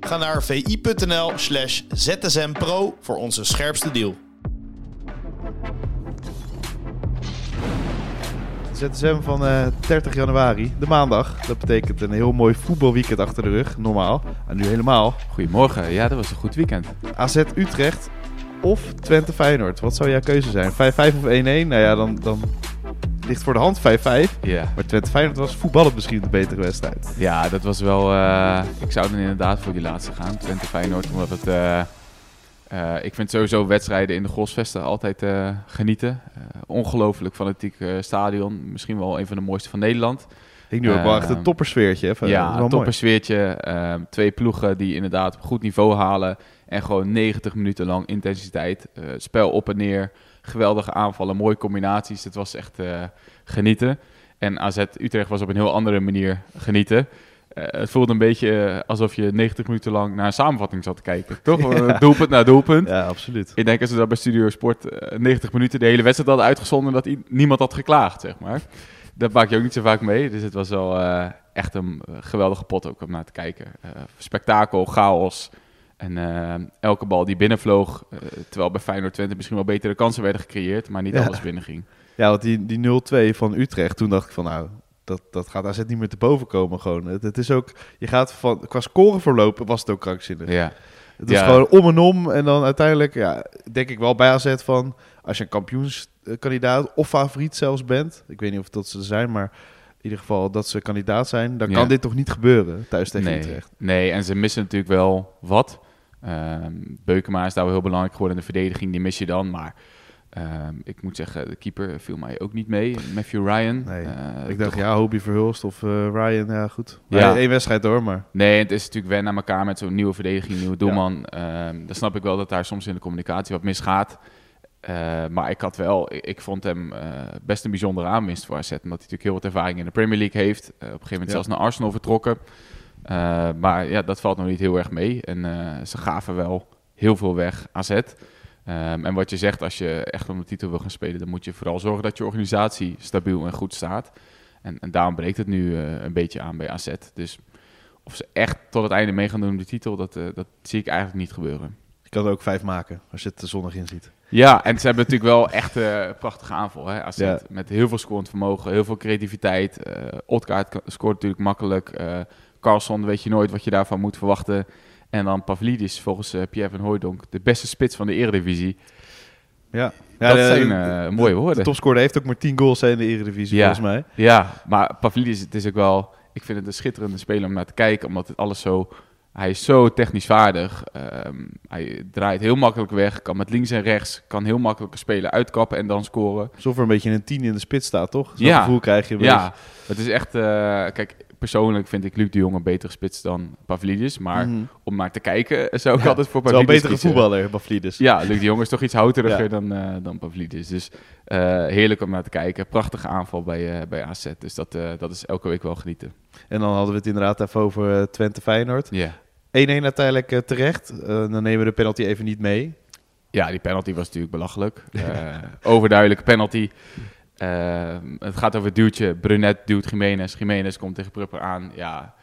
Ga naar vi.nl slash zsmpro voor onze scherpste deal. ZSM van eh 30 januari, de maandag. Dat betekent een heel mooi voetbalweekend achter de rug, normaal. En nu helemaal. Goedemorgen, ja, dat was een goed weekend. AZ Utrecht of Twente Feyenoord. Wat zou jouw keuze zijn? 5-5 of 1-1? Nou ja, dan, dan ligt voor de hand 5-5. Ja, Maar Twente Feyenoord was voetballend misschien de betere wedstrijd. ja dat was wel... eh, ik zou dan inderdaad voor die laatste gaan, Twente Feyenoord, omdat het... eh, eh, ik vind sowieso wedstrijden in de Grosvesten altijd genieten. Ongelooflijk fanatiek stadion. Misschien wel een van de mooiste van Nederland. Ik nu ook wel Ehm, echt een toppersfeertje. Even, dat is ja, een toppersfeertje. Ehm, twee ploegen die inderdaad op goed niveau halen. En gewoon 90 minuten lang intensiteit. spel op en neer. Geweldige aanvallen, mooie combinaties. Het was echt eh, genieten. En AZ Utrecht was op een heel andere manier genieten. Eh, het voelde een beetje eh, alsof je 90 minuten lang naar een samenvatting zat te kijken. Toch? Doelpunt na doelpunt. Ja, absoluut. Ik denk als ze dat bij Studio Sport eh, 90 minuten de hele wedstrijd hadden uitgezonden, dat niemand had geklaagd, zeg maar. Dat maak je ook niet zo vaak mee. Dus het was wel echt een geweldige pot ook om naar te kijken. Spektakel, chaos. En eh, elke bal die binnenvloog, eh, terwijl bij Feyenoord Twente misschien wel betere kansen werden gecreëerd, maar niet Ja. alles binnenging. Ja, want die, die 0-2 van Utrecht, toen dacht ik van nou, dat, dat gaat AZ niet meer te boven komen gewoon. Het, het is ook, je gaat van, qua scoreverloop was het ook krankzinnig. Ja, Het was Ja. gewoon om en om. En dan uiteindelijk, ja, denk ik wel bij AZ van... als je een kampioenskandidaat of favoriet zelfs bent... ik weet niet of dat ze zijn, maar in ieder geval dat ze kandidaat zijn... dan Ja. kan dit toch niet gebeuren thuis tegen nee, Utrecht. nee, en ze missen natuurlijk wel wat. Ehm Beukema is daar wel heel belangrijk geworden in de verdediging, die mis je dan. Maar ehm, ik moet zeggen, de keeper viel mij ook niet mee. Matthew Ryan. Nee, eh, ik dacht, toch- ja, Hobie Verhulst of eh, Ryan, ja goed. Ja. Ja. Eén wedstrijd hoor, maar... Nee, het is natuurlijk wennen aan elkaar met zo'n nieuwe verdediging, nieuwe doelman. Ehm, dan snap ik wel dat daar soms in de communicatie wat misgaat. Maar ik had wel, ik, ik vond hem eh, best een bijzondere aanwinst voor AZ. Omdat hij natuurlijk heel wat ervaring in de Premier League heeft. Op een gegeven moment Ja. zelfs naar Arsenal vertrokken. Eh, maar ja, dat valt nog niet heel erg mee. En eh, ze gaven wel heel veel weg, AZ. Ehm, en wat je zegt, als je echt om de titel wil gaan spelen... dan moet je vooral zorgen dat je organisatie stabiel en goed staat. En, en daarom breekt het nu eh, een beetje aan bij AZ. Dus of ze echt tot het einde mee gaan doen om de titel, dat, dat zie ik eigenlijk niet gebeuren. Je kan er ook vijf maken als je het er zonnig in ziet. Ja, en ze hebben natuurlijk wel echt eh, prachtige aanval. Hè, AZ, Ja. Met heel veel scorend vermogen, heel veel creativiteit. eh Otkaart scoort natuurlijk makkelijk. Carlson weet je nooit wat je daarvan moet verwachten. En dan Pavlidis, volgens eh, Pierre van Hooijdonk, de beste spits van de eredivisie. Ja, dat de- zijn de- eh, mooie De woorden. topscorer heeft ook maar 10 goals in de Eredivisie, Ja. volgens mij. Ja, maar Pavlidis, het is ook wel... Ik vind het een schitterende speler om naar te kijken, omdat het alles zo... Hij is zo technisch vaardig. Ehm, hij draait heel makkelijk weg, kan met links en rechts, kan heel makkelijk een speler uitkappen en dan scoren. Alsof er een beetje een 10 in de spits staat, toch? Zo'n Ja. gevoel krijg je. Ja, het is echt... eh, kijk, persoonlijk vind ik Luc de Jong een betere spits dan Pavlidis. Maar Mhm. om naar te kijken zou ik Ja, altijd voor Het is wel een Pavlidis betere voetballer, Baflidis. Ja, Luc de Jong is toch iets houteriger Ja. dan, eh, dan Pavlidis. Dus eh, heerlijk om naar te kijken. Prachtige aanval bij, eh, bij AZ. Dus dat, dat is elke week wel genieten. En dan hadden we het inderdaad even over Twente Feyenoord. 1-1 Ja. uiteindelijk eh, terecht. Dan nemen we de penalty even niet mee. Ja, die penalty was natuurlijk belachelijk. Overduidelijke penalty. Eh, het gaat over het duwtje. Brunet duwt Jiménez. Jiménez komt tegen Prupper aan. Ja,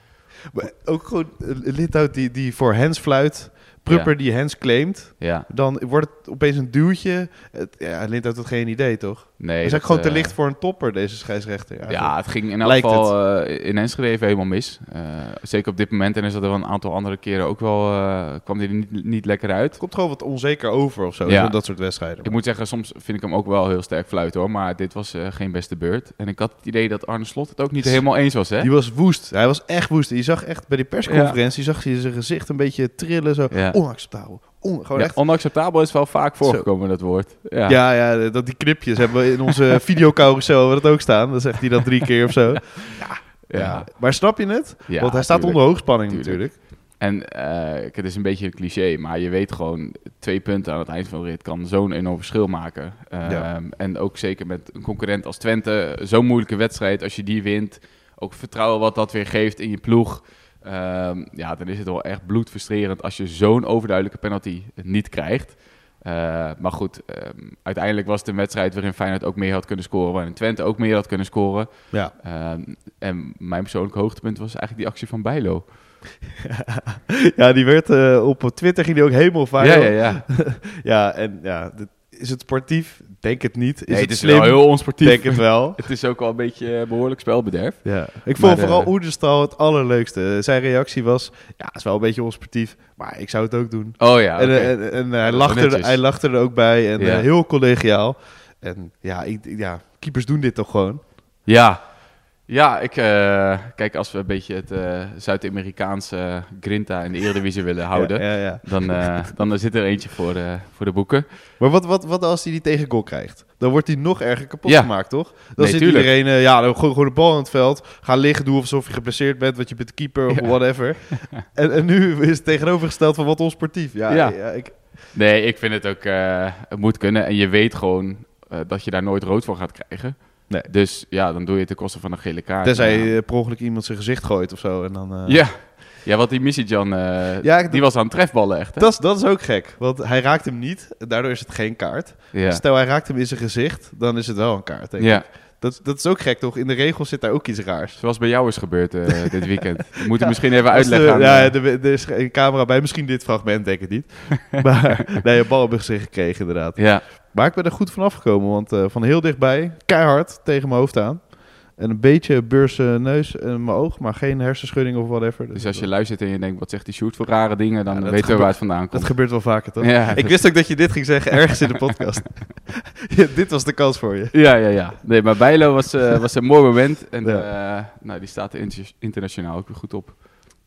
Maar ook gewoon eh, Lithout die, die voor Hens fluit. Prupper Ja. die Hens claimt. ja. Dan wordt het opeens een duwtje. Het, ja, Lindhout had geen idee, toch? Nee, Hij is ook gewoon te eh, licht voor een topper, deze scheidsrechter. Ja, het ging in elk Lijkt geval eh, in Enschede even helemaal mis. Eh, zeker op dit moment. En is dat er wel een aantal andere keren ook wel... kwam hij er niet, niet lekker uit. Het komt gewoon wat onzeker over of zo. Ja. Dat soort wedstrijden. Ik moet zeggen, soms vind ik hem ook wel heel sterk fluiten hoor. Maar dit was geen beste beurt. En ik had het idee dat Arne Slot het ook niet helemaal eens was. Hè? Die was woest. Hij was echt woest. Je zag echt bij die persconferentie, zag je zijn gezicht een beetje trillen. Zo. Ja. Onacceptabel. On, gewoon Ja, echt. onacceptabel is wel vaak voorgekomen, dat woord. Ja. Ja. Ja, dat die knipjes hebben we in onze videocarousel hebben we dat ook staan. Dan zegt hij dat drie keer of zo. Ja. Ja. Maar snap je het? Ja, Want hij staat tuurlijk. onder hoogspanning Tuurlijk. natuurlijk. En kijk, het is een beetje een cliché, maar je weet gewoon, twee punten aan het eind van de rit kan zo'n enorm verschil maken. Ehm, Ja. En ook zeker met een concurrent als Twente, zo'n moeilijke wedstrijd, als je die wint, ook vertrouwen wat dat weer geeft in je ploeg. Ehm, ja, dan is het wel echt bloedfrustrerend als je zo'n overduidelijke penalty niet krijgt. Eh, maar goed, ehm, uiteindelijk was het een wedstrijd waarin Feyenoord ook meer had kunnen scoren, waarin Twente ook meer had kunnen scoren. Ja. Ehm, en mijn persoonlijke hoogtepunt was eigenlijk die actie van Bijlo. ja, die werd eh, op Twitter ging die ook helemaal Ja, viral. ja, ja. Ja, en ja, is het sportief? Denk het niet. Is Nee, het, het is slim? wel heel onsportief. Denk het wel. Het is ook wel een beetje eh, behoorlijk spelbederf. Ja. Ik vond vooral eh, Oederstal het allerleukste. Zijn reactie was, ja, het is wel een beetje onsportief, maar ik zou het ook doen. Oh ja, en, eh, en, en hij, lachte er, hij lachte er ook bij en Ja. heel collegiaal. En ja, ik, ja, keepers doen dit toch gewoon? Ja, ja ik, eh, kijk, als we een beetje het eh, Zuid-Amerikaanse grinta in de Eredivisie willen houden, Ja, ja, ja. Dan, eh, dan zit er eentje voor, eh, voor de boeken. Maar wat, wat, wat als hij die tegen goal krijgt? Dan wordt hij nog erger kapot gemaakt, toch? Dan Nee, zit tuurlijk. iedereen, eh, ja, dan gooi gewoon de bal in het veld. Ga liggen, doe alsof je geblesseerd bent, want je bent keeper of whatever. en, en nu is het tegenovergesteld van wat onsportief. Ja, ik, Nee, ik vind het ook, eh, het moet kunnen. En je weet gewoon eh, dat je daar nooit rood voor gaat krijgen. Nee. Dus ja, dan doe je het ten koste van een gele kaart. tenzij Ja. je per ongeluk iemand zijn gezicht gooit of zo. En dan, eh, Ja. Ja, wat die Missy-Jan, eh, Ja, die was aan het trefballen echt. Hè? Dat, is, dat is ook gek, want hij raakt hem niet. Daardoor is het geen kaart. ja. Stel, hij raakt hem in zijn gezicht, dan is het wel een kaart. Denk ja, ik. Dat, dat is ook gek, toch? In de regels zit daar ook iets raars. zoals bij jou is gebeurd eh, dit weekend. We moeten misschien even de- uitleggen. aan, ja, eh, er, is geen camera bij. Misschien dit fragment, denk ik niet. maar nee, een bal op gezicht gekregen, inderdaad. ja. Maar ik ben er goed van afgekomen, want eh, van heel dichtbij, keihard tegen mijn hoofd aan. En een beetje beurs eh, neus in mijn oog, maar geen hersenschudding of whatever. Dus als je luistert en je denkt, wat zegt die shoot voor rare dingen, dan Ja, dat weten we waar het vandaan Dat komt. gebeurt wel vaker, toch? Ja, ik dat- wist ook dat je dit ging zeggen ergens in de podcast. Ja, dit was de kans voor je. Ja, ja, ja. Nee, maar Bijlo was, eh, was een mooi moment. En Ja. eh, nou, die staat er inter- internationaal ook weer goed op.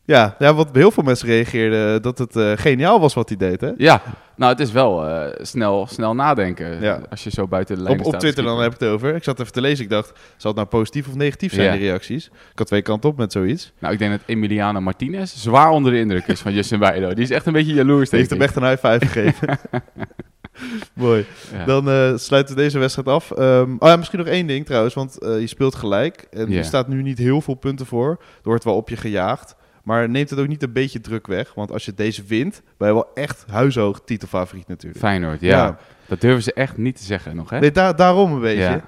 Ja, ja, want heel veel mensen reageerden dat het eh, geniaal was wat hij deed, hè? Ja, nou, het is wel eh, snel, snel nadenken. Ja. Als je zo buiten de lijn Op, staat. op te Twitter dan heb ik het over. Ik zat even te lezen. Ik dacht, zal het nou positief of negatief zijn, die reacties? Ik had twee kanten op met zoiets. Nou, ik denk dat Emiliano Martinez zwaar onder de indruk is van Justin Bijlo. Die is echt een beetje jaloers Die heeft hem echt een high five gegeven. Mooi. Ja. Dan eh, sluiten we deze wedstrijd af. Ehm, oh ja, misschien nog één ding trouwens, want je speelt gelijk. En je staat nu niet heel veel punten voor. Er wordt wel op je gejaagd. Maar neemt het ook niet een beetje druk weg. Want als je deze wint, ben je wel echt huishoog titelfavoriet natuurlijk. Feyenoord, ja. Dat durven ze echt niet te zeggen nog, hè? Nee, daar, daarom een beetje. Ja.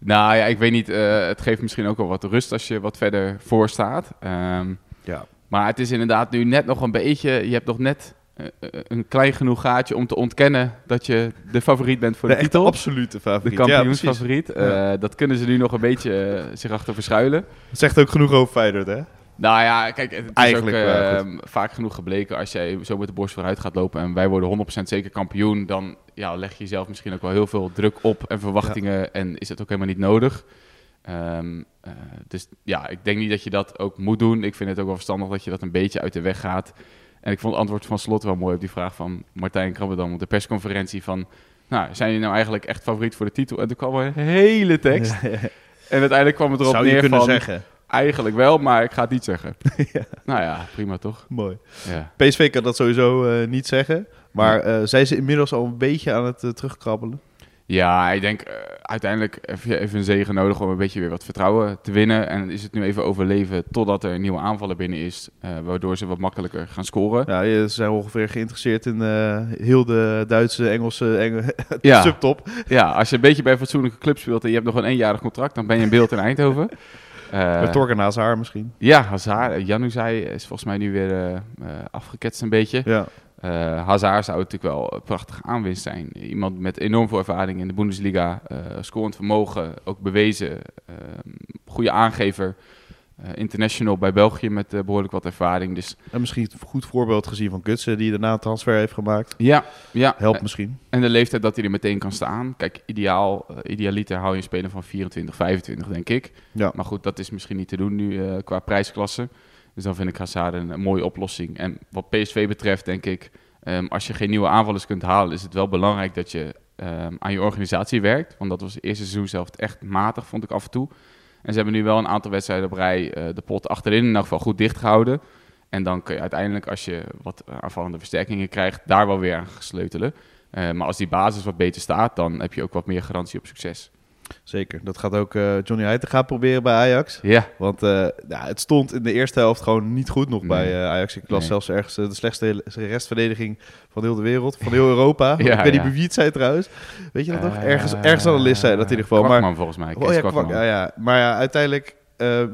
Nou ja, ik weet niet. eh, het geeft misschien ook wel wat rust als je wat verder voor staat. Ehm, Ja. maar het is inderdaad nu net nog een beetje. Je hebt nog net eh, eh, een klein genoeg gaatje om te ontkennen dat je de favoriet bent voor de, De titel. absolute De favoriet. Ja, precies. kampioensfavoriet. Ja. Dat kunnen ze nu nog een beetje zich achter verschuilen. Het zegt ook genoeg over Feyenoord, hè? Nou ja, kijk, het is Eigenlijk ook eh, goed. vaak genoeg gebleken als jij zo met de borst vooruit gaat lopen en wij worden 100% zeker kampioen, dan ja, leg je jezelf misschien ook wel heel veel druk op en verwachtingen en is het ook helemaal niet nodig. Ehm, eh, dus ja, ik denk niet dat je dat ook moet doen. Ik vind het ook wel verstandig dat je dat een beetje uit de weg gaat. En ik vond het antwoord van Slot wel mooi op die vraag van Martijn Krabbedam op de persconferentie van, nou, zijn jullie nou eigenlijk echt favoriet voor de titel? En toen kwam er een hele tekst. En uiteindelijk kwam het erop Zou je neer kunnen van, zeggen. Eigenlijk wel, maar ik ga het niet zeggen. Ja. Nou ja, prima toch? Mooi. Ja. PSV kan dat sowieso eh, niet zeggen. Maar eh, zijn ze inmiddels al een beetje aan het eh, terugkrabbelen? Ja, ik denk uiteindelijk even een zegen nodig om een beetje weer wat vertrouwen te winnen. En is het nu even overleven totdat er een nieuwe aanvaller binnen is, waardoor ze wat makkelijker gaan scoren. Ja, ze zijn ongeveer geïnteresseerd in heel de Duitse, Engelse Engel Ja. subtop. Ja, als je een beetje bij een fatsoenlijke club speelt en je hebt nog een eenjarig contract, dan ben je in beeld in Eindhoven. Eh, Met Torgen naast haar misschien. ja, Hazard, Januzaj is volgens mij nu weer eh, eh, afgeketst een beetje. Ja. Eh Hazard zou natuurlijk wel een prachtige aanwinst zijn. Iemand met enorm veel ervaring in de Bundesliga, eh scorend vermogen, ook bewezen, eh, goede aangever. Eh, international bij België met eh, behoorlijk wat ervaring. Dus En misschien een goed voorbeeld gezien van Gutsen, die daarna een transfer heeft gemaakt. ja, ja. Helpt misschien. En de leeftijd dat hij er meteen kan staan. Kijk, ideaal, eh, idealiter hou je een speler van 24, 25, denk ik. Ja. Maar goed, dat is misschien niet te doen nu qua prijsklasse. Dus dan vind ik Hazard een, een mooie oplossing. En wat PSV betreft, denk ik, ehm, als je geen nieuwe aanvallers kunt halen, is het wel belangrijk dat je ehm, aan je organisatie werkt. Want dat was het eerste seizoen zelf echt matig, vond ik af en toe. En ze hebben nu wel een aantal wedstrijden op rij eh, de pot achterin in elk geval goed dichtgehouden. En dan kun je uiteindelijk, als je wat aanvallende versterkingen krijgt, daar wel weer aan sleutelen. Eh, maar als die basis wat beter staat, dan heb je ook wat meer garantie op succes. Zeker. Dat gaat ook eh, Johnny Heitinga proberen bij Ajax. Ja, Want eh, ja, het stond in de eerste helft gewoon niet goed nog Nee. bij eh, Ajax. Ik las Nee. zelfs ergens de slechtste restverdediging van heel de wereld, van heel Europa. Ja, ik weet niet ja. bij wie het zei trouwens. Weet je dat nog? Ergens, ergens aan de list zei dat in ieder geval. Maar, Kwakman volgens mij. oh, ja, Kwakman. kwak, ja, ja. maar ja, uiteindelijk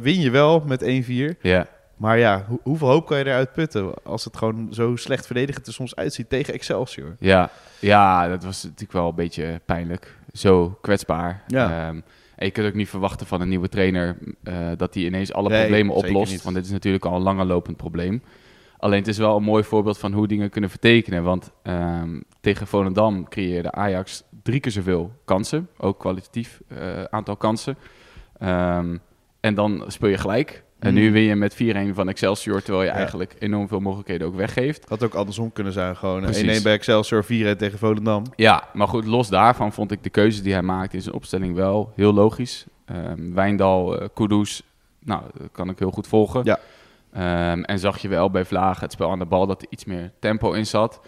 win je wel met 1-4. Ja. Maar ja, hoe- hoeveel hoop kan je eruit putten als het gewoon zo slecht verdedigend er soms uitziet tegen Excelsior? Ja, ja, dat was natuurlijk wel een beetje pijnlijk. Zo kwetsbaar. Ja. Ehm, en je kunt ook niet verwachten van een nieuwe trainer eh, dat hij ineens alle Nee, problemen oplost. Want dit is natuurlijk al een langer lopend probleem. Alleen het is wel een mooi voorbeeld van hoe dingen kunnen vertekenen. Want ehm, tegen Volendam creëerde Ajax drie keer zoveel kansen. Ook kwalitatief eh, aantal kansen. Ehm, en dan speel je gelijk. En nu Mm. win je met 4-1 van Excelsior, terwijl je Ja. eigenlijk enorm veel mogelijkheden ook weggeeft. Had ook andersom kunnen zijn. Gewoon Precies. 1-1 bij Excelsior, 4-1 tegen Volendam. Ja, maar goed, los daarvan vond ik de keuze die hij maakte in zijn opstelling wel heel logisch. Ehm Wijndal, eh Kudus, nou, dat kan ik heel goed volgen. Ja. Ehm, en zag je wel bij Vlagen het spel aan de bal dat er iets meer tempo in zat.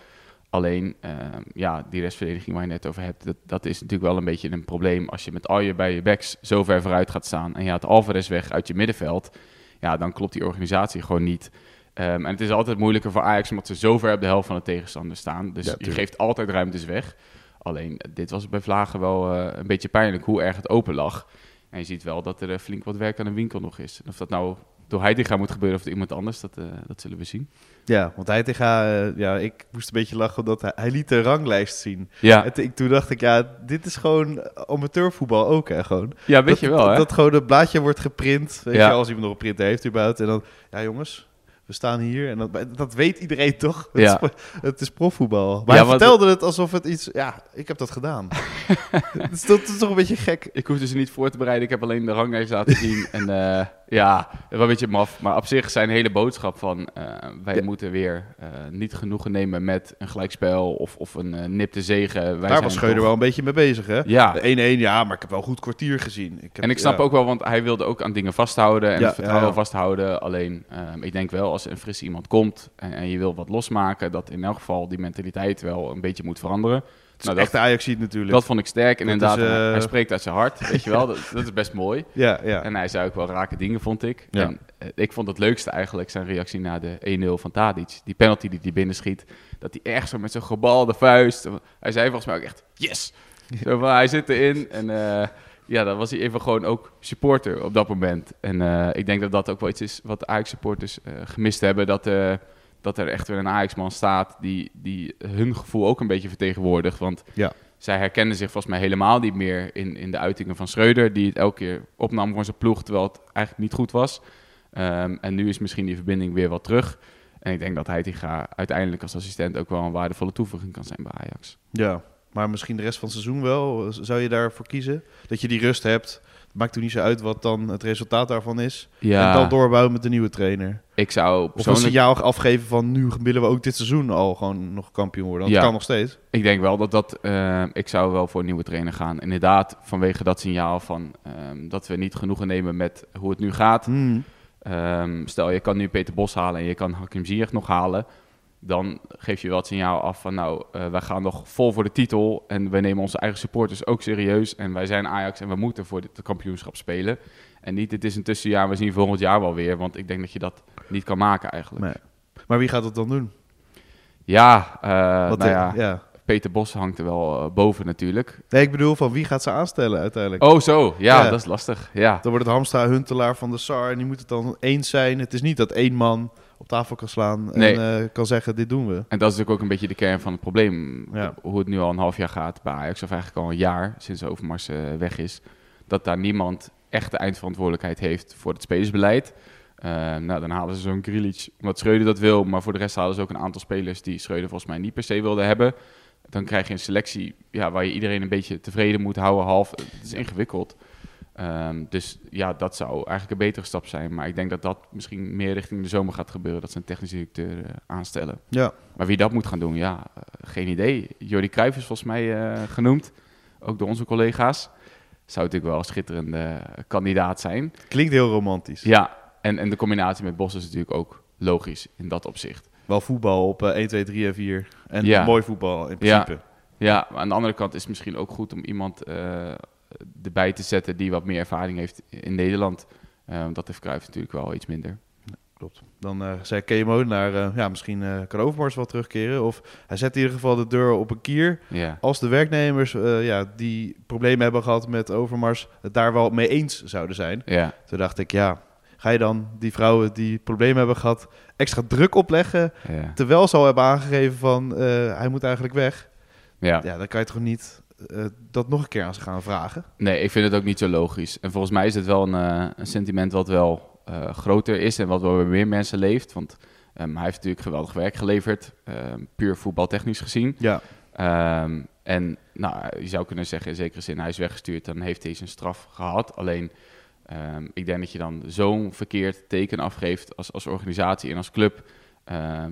Alleen, ehm, ja, die restverdediging waar je net over hebt, dat, dat is natuurlijk wel een beetje een probleem. Als je met al je bij je backs zo ver vooruit gaat staan en je haalt Alvarez weg uit je middenveld, ja, dan klopt die organisatie gewoon niet. Ehm, en het is altijd moeilijker voor Ajax omdat ze zo ver op de helft van de tegenstander staan. Dus Ja, je geeft altijd ruimtes weg. Alleen, eh, dit was bij Vlagen wel eh, een beetje pijnlijk hoe erg het open lag. En je ziet wel dat er eh, flink wat werk aan de winkel nog is. En of dat nou door Heitinga moet gebeuren of door iemand anders, dat, eh, dat zullen we zien. Ja, want hij tegen, eh, ja, ik moest een beetje lachen omdat hij, hij liet de ranglijst zien. Ja, En ik, toen dacht ik, ja, dit is gewoon amateurvoetbal ook, hè, gewoon. ja weet dat, je wel, hè? Dat gewoon het blaadje wordt geprint, weet Ja. je, als iemand nog een printer heeft überhaupt. En dan, ja jongens, we staan hier. En dat, dat weet iedereen toch? Het, Ja. is, het is profvoetbal. Maar Ja, hij vertelde het alsof het iets, ja, ik heb dat gedaan. Het is, toch- het is toch een beetje gek. Ik hoefde ze niet voor te bereiden. Ik heb alleen de ranglijst laten zien. en eh, ja, wel een beetje maf. Maar op zich zijn hele boodschap van... eh, wij Ja. moeten weer eh, niet genoegen nemen met een gelijkspel of, of een nipte zegen. Wij Daar zijn was Scheuder toch- wel een beetje mee bezig, hè? Ja, De 1-1, ja, maar ik heb wel een goed kwartier gezien. Ik heb, en ik snap ook wel, want hij wilde ook aan dingen vasthouden en het vertrouwen vasthouden. Alleen, ehm, ik denk wel, als een frisse iemand komt en, en je wil wat losmaken, dat in elk geval die mentaliteit wel een beetje moet veranderen. Het Nou, echt Ajax ziet natuurlijk. Dat vond ik sterk. En Dat inderdaad, is, eh, hij spreekt uit zijn hart, weet je wel. Dat, dat is best mooi. ja, ja. En hij zei ook wel rake dingen, vond ik. Ja. En eh, ik vond het leukste eigenlijk zijn reactie na de 1-0 van Tadic. Die penalty die hij binnenschiet. Dat hij echt zo met zijn gebalde vuist... Hij zei volgens mij ook echt, yes! Zo van, hij zit erin. En eh, ja, dan was hij even gewoon ook supporter op dat moment. En eh, ik denk dat dat ook wel iets is wat de Ajax-supporters eh, gemist hebben. Dat, eh, dat er echt weer een Ajax-man staat die, die hun gevoel ook een beetje vertegenwoordigt. Want Ja. zij herkennen zich volgens mij helemaal niet meer in, in de uitingen van Schreuder. Die het elke keer opnam voor zijn ploeg, terwijl het eigenlijk niet goed was. Ehm, en nu is misschien die verbinding weer wat terug. En ik denk dat Heitinga uiteindelijk als assistent ook wel een waardevolle toevoeging kan zijn bij Ajax. Ja, maar misschien de rest van het seizoen wel. Zou je daarvoor kiezen? Dat je die rust hebt. Maakt toen niet zo uit wat dan het resultaat daarvan is. Ja, En dan doorbouwen met de nieuwe trainer. ik zou Of een signaal afgeven van nu willen we ook dit seizoen al gewoon nog kampioen worden. Want Ja. kan nog steeds. Ik denk wel dat dat... eh, ik zou wel voor een nieuwe trainer gaan. Inderdaad, vanwege dat signaal van ehm, dat we niet genoegen nemen met hoe het nu gaat. Hmm. Ehm, stel, je kan nu Peter Bos halen en je kan Hakim Ziyech nog halen. Dan geef je wel het signaal af van nou, eh, wij gaan nog vol voor de titel. En wij nemen onze eigen supporters ook serieus. En wij zijn Ajax en we moeten voor dit kampioenschap spelen. En niet, het is een tussenjaar, we zien volgend jaar wel weer. Want ik denk dat je dat niet kan maken eigenlijk. Nee. Maar wie gaat het dan doen? Ja, eh, nou eh, ja, ja. Peter Bos hangt er wel boven natuurlijk. Nee, ik bedoel van wie gaat ze aanstellen uiteindelijk? Oh zo, ja, Ja. dat is lastig. Ja. Dan wordt het Hamstra, Huntelaar van de SAR. En die moet het dan eens zijn. Het is niet dat één man op tafel kan slaan en eh, kan zeggen dit doen we. En dat is natuurlijk ook een beetje de kern van het probleem. Ja. Hoe het nu al een half jaar gaat bij Ajax, of eigenlijk al een jaar sinds Overmars eh, weg is. Dat daar niemand echt de eindverantwoordelijkheid heeft voor het spelersbeleid. Eh, nou, dan halen ze zo'n Grilic omdat Schreuder dat wil. Maar voor de rest halen ze ook een aantal spelers die Schreuder volgens mij niet per se wilde hebben. Dan krijg je een selectie ja, waar je iedereen een beetje tevreden moet houden, half. Het is ingewikkeld. Ehm, dus ja, dat zou eigenlijk een betere stap zijn. Maar ik denk dat dat misschien meer richting de zomer gaat gebeuren. Dat ze een technisch directeur eh, aanstellen. Ja, Maar wie dat moet gaan doen, ja, eh, geen idee. Jordi Cruijff is volgens mij eh, genoemd, ook door onze collega's. Zou natuurlijk wel een schitterende kandidaat zijn. klinkt heel romantisch. Ja, en, en de combinatie met Bos is natuurlijk ook logisch in dat opzicht. Wel voetbal op eh, 1, 2, 3 en 4. En Ja. mooi voetbal in Ja. principe. Ja, maar aan de andere kant is het misschien ook goed om iemand erbij te zetten die wat meer ervaring heeft in Nederland. Eh, dat heeft Cruijff natuurlijk wel iets minder. Klopt. Dan eh zei KMO naar, eh, ja, misschien eh, kan Overmars wel terugkeren. Of hij zet in ieder geval de deur op een kier. Ja, Als de werknemers eh, ja, die problemen hebben gehad met Overmars het daar wel mee eens zouden zijn. ja, Toen dacht ik, ja, ga je dan die vrouwen die problemen hebben gehad extra druk opleggen. ja. Terwijl ze al hebben aangegeven van eh, hij moet eigenlijk weg. ja. Ja, dan kan je toch niet eh, dat nog een keer aan ze gaan vragen. Nee, ik vind het ook niet zo logisch. En volgens mij is het wel een, eh, een sentiment wat wel eh, groter is en wat wel bij meer mensen leeft. Want ehm, hij heeft natuurlijk geweldig werk geleverd, ehm, puur voetbaltechnisch gezien. Ja, Ehm, en nou, je zou kunnen zeggen, in zekere zin, hij is weggestuurd, dan heeft hij zijn straf gehad. Alleen, ik denk dat je dan zo'n verkeerd teken afgeeft als, als organisatie en als club.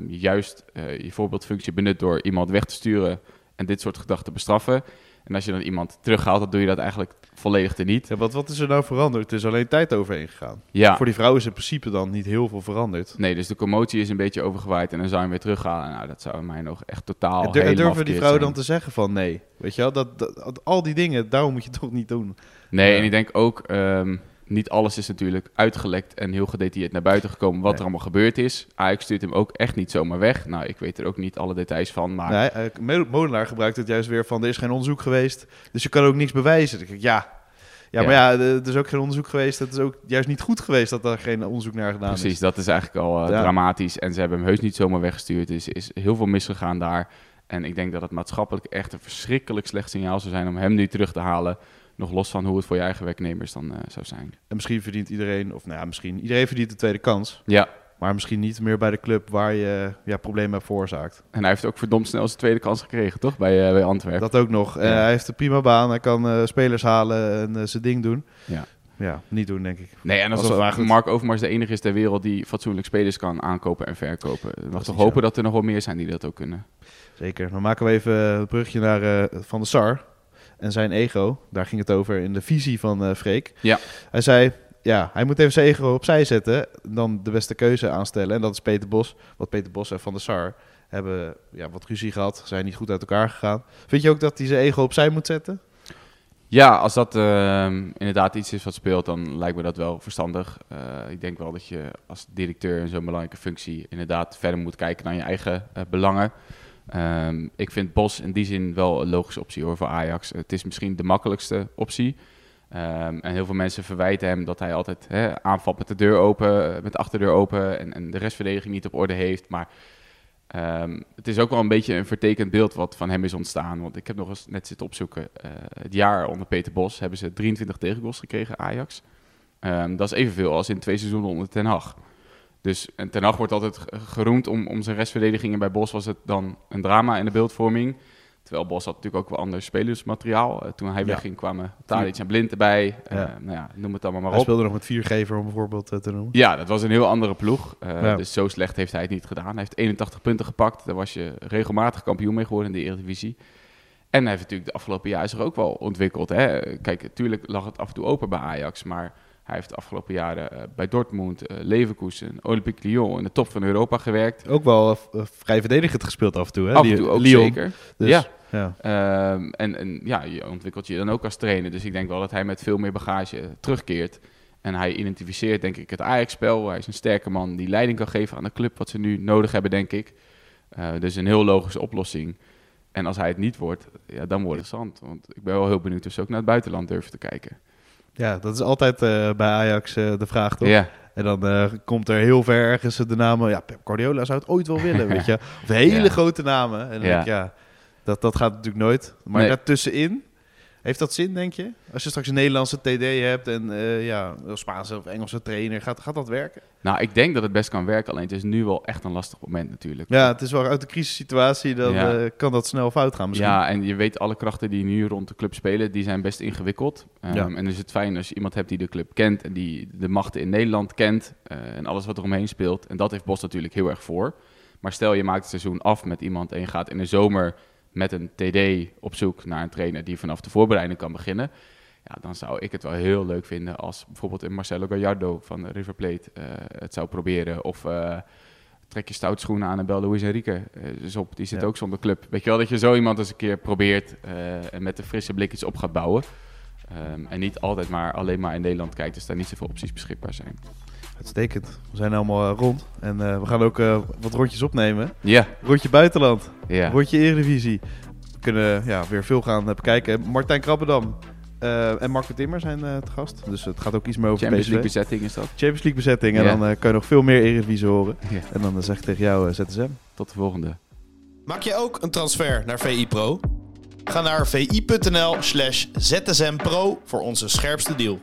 Juist je voorbeeldfunctie benut door iemand weg te sturen en dit soort gedachten bestraffen. En als je dan iemand terughaalt, dan doe je dat eigenlijk volledig teniet. Ja, wat, wat is er nou veranderd? Het is alleen tijd overheen gegaan. Ja, Voor die vrouwen is in principe dan niet heel veel veranderd. nee, dus de commotie is een beetje overgewaaid en dan zou je hem weer terughalen. Nou, dat zou mij nog echt totaal En en durven die zijn. dan te zeggen van nee? Weet je wel, dat, al die dingen, daarom moet je toch niet doen. Nee, Ja. en ik denk ook, ehm, niet alles is natuurlijk uitgelekt en heel gedetailleerd naar buiten gekomen wat Nee. er allemaal gebeurd is. Ajax stuurt hem ook echt niet zomaar weg. Nou, ik weet er ook niet alle details van, maar Nee, eh, Mo- Molenaar gebruikt het juist weer van er is geen onderzoek geweest, dus je kan ook niks bewijzen. Ja. Ja, maar ja, er is ook geen onderzoek geweest. Het is ook juist niet goed geweest dat er geen onderzoek naar gedaan precies, is. dat is eigenlijk al eh, Ja. dramatisch. En ze hebben hem heus niet zomaar weggestuurd. Er is, is heel veel misgegaan daar. En ik denk dat het maatschappelijk echt een verschrikkelijk slecht signaal zou zijn om hem nu terug te halen. Nog los van hoe het voor je eigen werknemers dan eh, zou zijn. En misschien verdient iedereen, of nou ja, misschien iedereen verdient de tweede kans. Ja, Maar misschien niet meer bij de club waar je ja, problemen hebt veroorzaakt. en hij heeft ook verdomd snel zijn tweede kans gekregen, toch? Bij, eh, bij Antwerpen. Dat ook nog. Eh, hij heeft een prima baan, hij kan spelers halen en zijn ding doen. Ja. Ja, niet doen denk ik. Nee, en Als alsof. Mark Overmars de enige is ter wereld die fatsoenlijk spelers kan aankopen en verkopen. We mag toch hopen zo. dat er nog wel meer zijn die dat ook kunnen. Zeker. Dan maken we even het brugje naar Van de Sar en zijn ego. Daar ging het over in de visie van eh Freek. Ja. Hij zei, ja, hij moet even zijn ego opzij zetten. Dan de beste keuze aanstellen. En dat is Peter Bos. Want Peter Bos en Van der Sar hebben ja, wat ruzie gehad. Zijn niet goed uit elkaar gegaan. Vind je ook dat hij zijn ego opzij moet zetten? Ja, als dat ehm, inderdaad iets is wat speelt, dan lijkt me dat wel verstandig. Eh, ik denk wel dat je als directeur in zo'n belangrijke functie inderdaad verder moet kijken naar je eigen eh, belangen. Ehm, ik vind Bos in die zin wel een logische optie hoor, voor Ajax. Het is misschien de makkelijkste optie. Ehm, en heel veel mensen verwijten hem dat hij altijd hè, aanvalt met de deur open, eh, met de achterdeur open en, en de restverdediging niet op orde heeft. Maar ehm, het is ook wel een beetje een vertekend beeld wat van hem is ontstaan. Want ik heb nog eens net zitten opzoeken. eh, het jaar onder Peter Bos hebben ze 23 tegengoals gekregen, Ajax. Dat is evenveel als in twee seizoenen onder Ten Hag. Dus en Ten Hag wordt altijd ge- geroemd om, om zijn restverdediging. En bij Bos was het dan een drama in de beeldvorming. Terwijl Bos had natuurlijk ook wel ander spelersmateriaal. Eh, toen hij wegging kwamen Tadic en Blind erbij. Ja. nou ja, noem het allemaal maar Hij op. speelde nog met viergever om bijvoorbeeld eh, te noemen. Ja, dat was een heel andere ploeg. Ja. Dus zo slecht heeft hij het niet gedaan. Hij heeft 81 punten gepakt. Daar was je regelmatig kampioen mee geworden in de Eredivisie. En hij heeft natuurlijk de afgelopen jaar zich ook wel ontwikkeld. Hè? Kijk, natuurlijk lag het af en toe open bij Ajax. Maar hij heeft de afgelopen jaren eh, bij Dortmund, eh, Leverkusen, Olympique Lyon in de top van Europa gewerkt. Ook wel eh, vrij verdedigend gespeeld af en toe. Hè? af en Die- toe ook Lyon. zeker. Dus, Ja. ja. Ehm, en, en ja, je ontwikkelt je dan ook als trainer. Dus ik denk wel dat hij met veel meer bagage terugkeert. En hij identificeert, denk ik, het Ajax-spel. Hij is een sterke man die leiding kan geven aan de club, wat ze nu nodig hebben, denk ik. Dus een heel logische oplossing. En als hij het niet wordt, ja, dan wordt het interessant. Want ik ben wel heel benieuwd of ze ook naar het buitenland durven te kijken. Ja, dat is altijd eh, bij Ajax eh, de vraag, toch? Ja, En dan eh, komt er heel ver ergens de namen. Ja, Pep Guardiola zou het ooit wel willen, weet je. Of hele Ja. grote namen. En dan Ja. denk ja, dat, dat gaat natuurlijk nooit. Maar Nee. daartussenin, heeft dat zin, denk je? Als je straks een Nederlandse TD hebt en eh, ja, een Spaanse of Engelse trainer, gaat, gaat dat werken? nou, ik denk dat het best kan werken. Alleen het is nu wel echt een lastig moment natuurlijk. Ja, het is wel uit de crisissituatie, dan Ja. eh, kan dat snel fout gaan misschien. Ja, en je weet alle krachten die nu rond de club spelen, die zijn best ingewikkeld. Um, Ja. En dan is het fijn als je iemand hebt die de club kent en die de machten in Nederland kent eh, en alles wat er omheen speelt. En dat heeft Bos natuurlijk heel erg voor. Maar stel je maakt het seizoen af met iemand en je gaat in de zomer met een TD op zoek naar een trainer die vanaf de voorbereiding kan beginnen. Ja, dan zou ik het wel heel leuk vinden als bijvoorbeeld een Marcelo Gallardo van River Plate eh, het zou proberen. Of eh, trek je stout schoenen aan en bel Luis Enrique eh, dus op. Die zit Ja. ook zonder club. Weet je wel, dat je zo iemand eens een keer probeert en met een frisse blik iets op gaat bouwen. Ehm, en niet altijd maar alleen maar in Nederland kijkt, dus daar niet zoveel opties beschikbaar zijn. Uitstekend. We zijn helemaal eh, rond. En eh, we gaan ook eh, wat rondjes opnemen. Ja, Rondje buitenland. ja. Rondje Eredivisie. We kunnen ja, weer veel gaan bekijken. Martijn Krabbedam eh, en Marco Timmer zijn eh te gast. Dus het gaat ook iets meer over Champions PSV. League bezetting is dat. Champions League bezetting. En dan eh, kan je nog veel meer Eredivisie horen. Ja. En dan zeg ik tegen jou, eh, ZSM. Tot de volgende. Maak je ook een transfer naar VI Pro? Ga naar vi.nl slash zsmpro voor onze scherpste deal.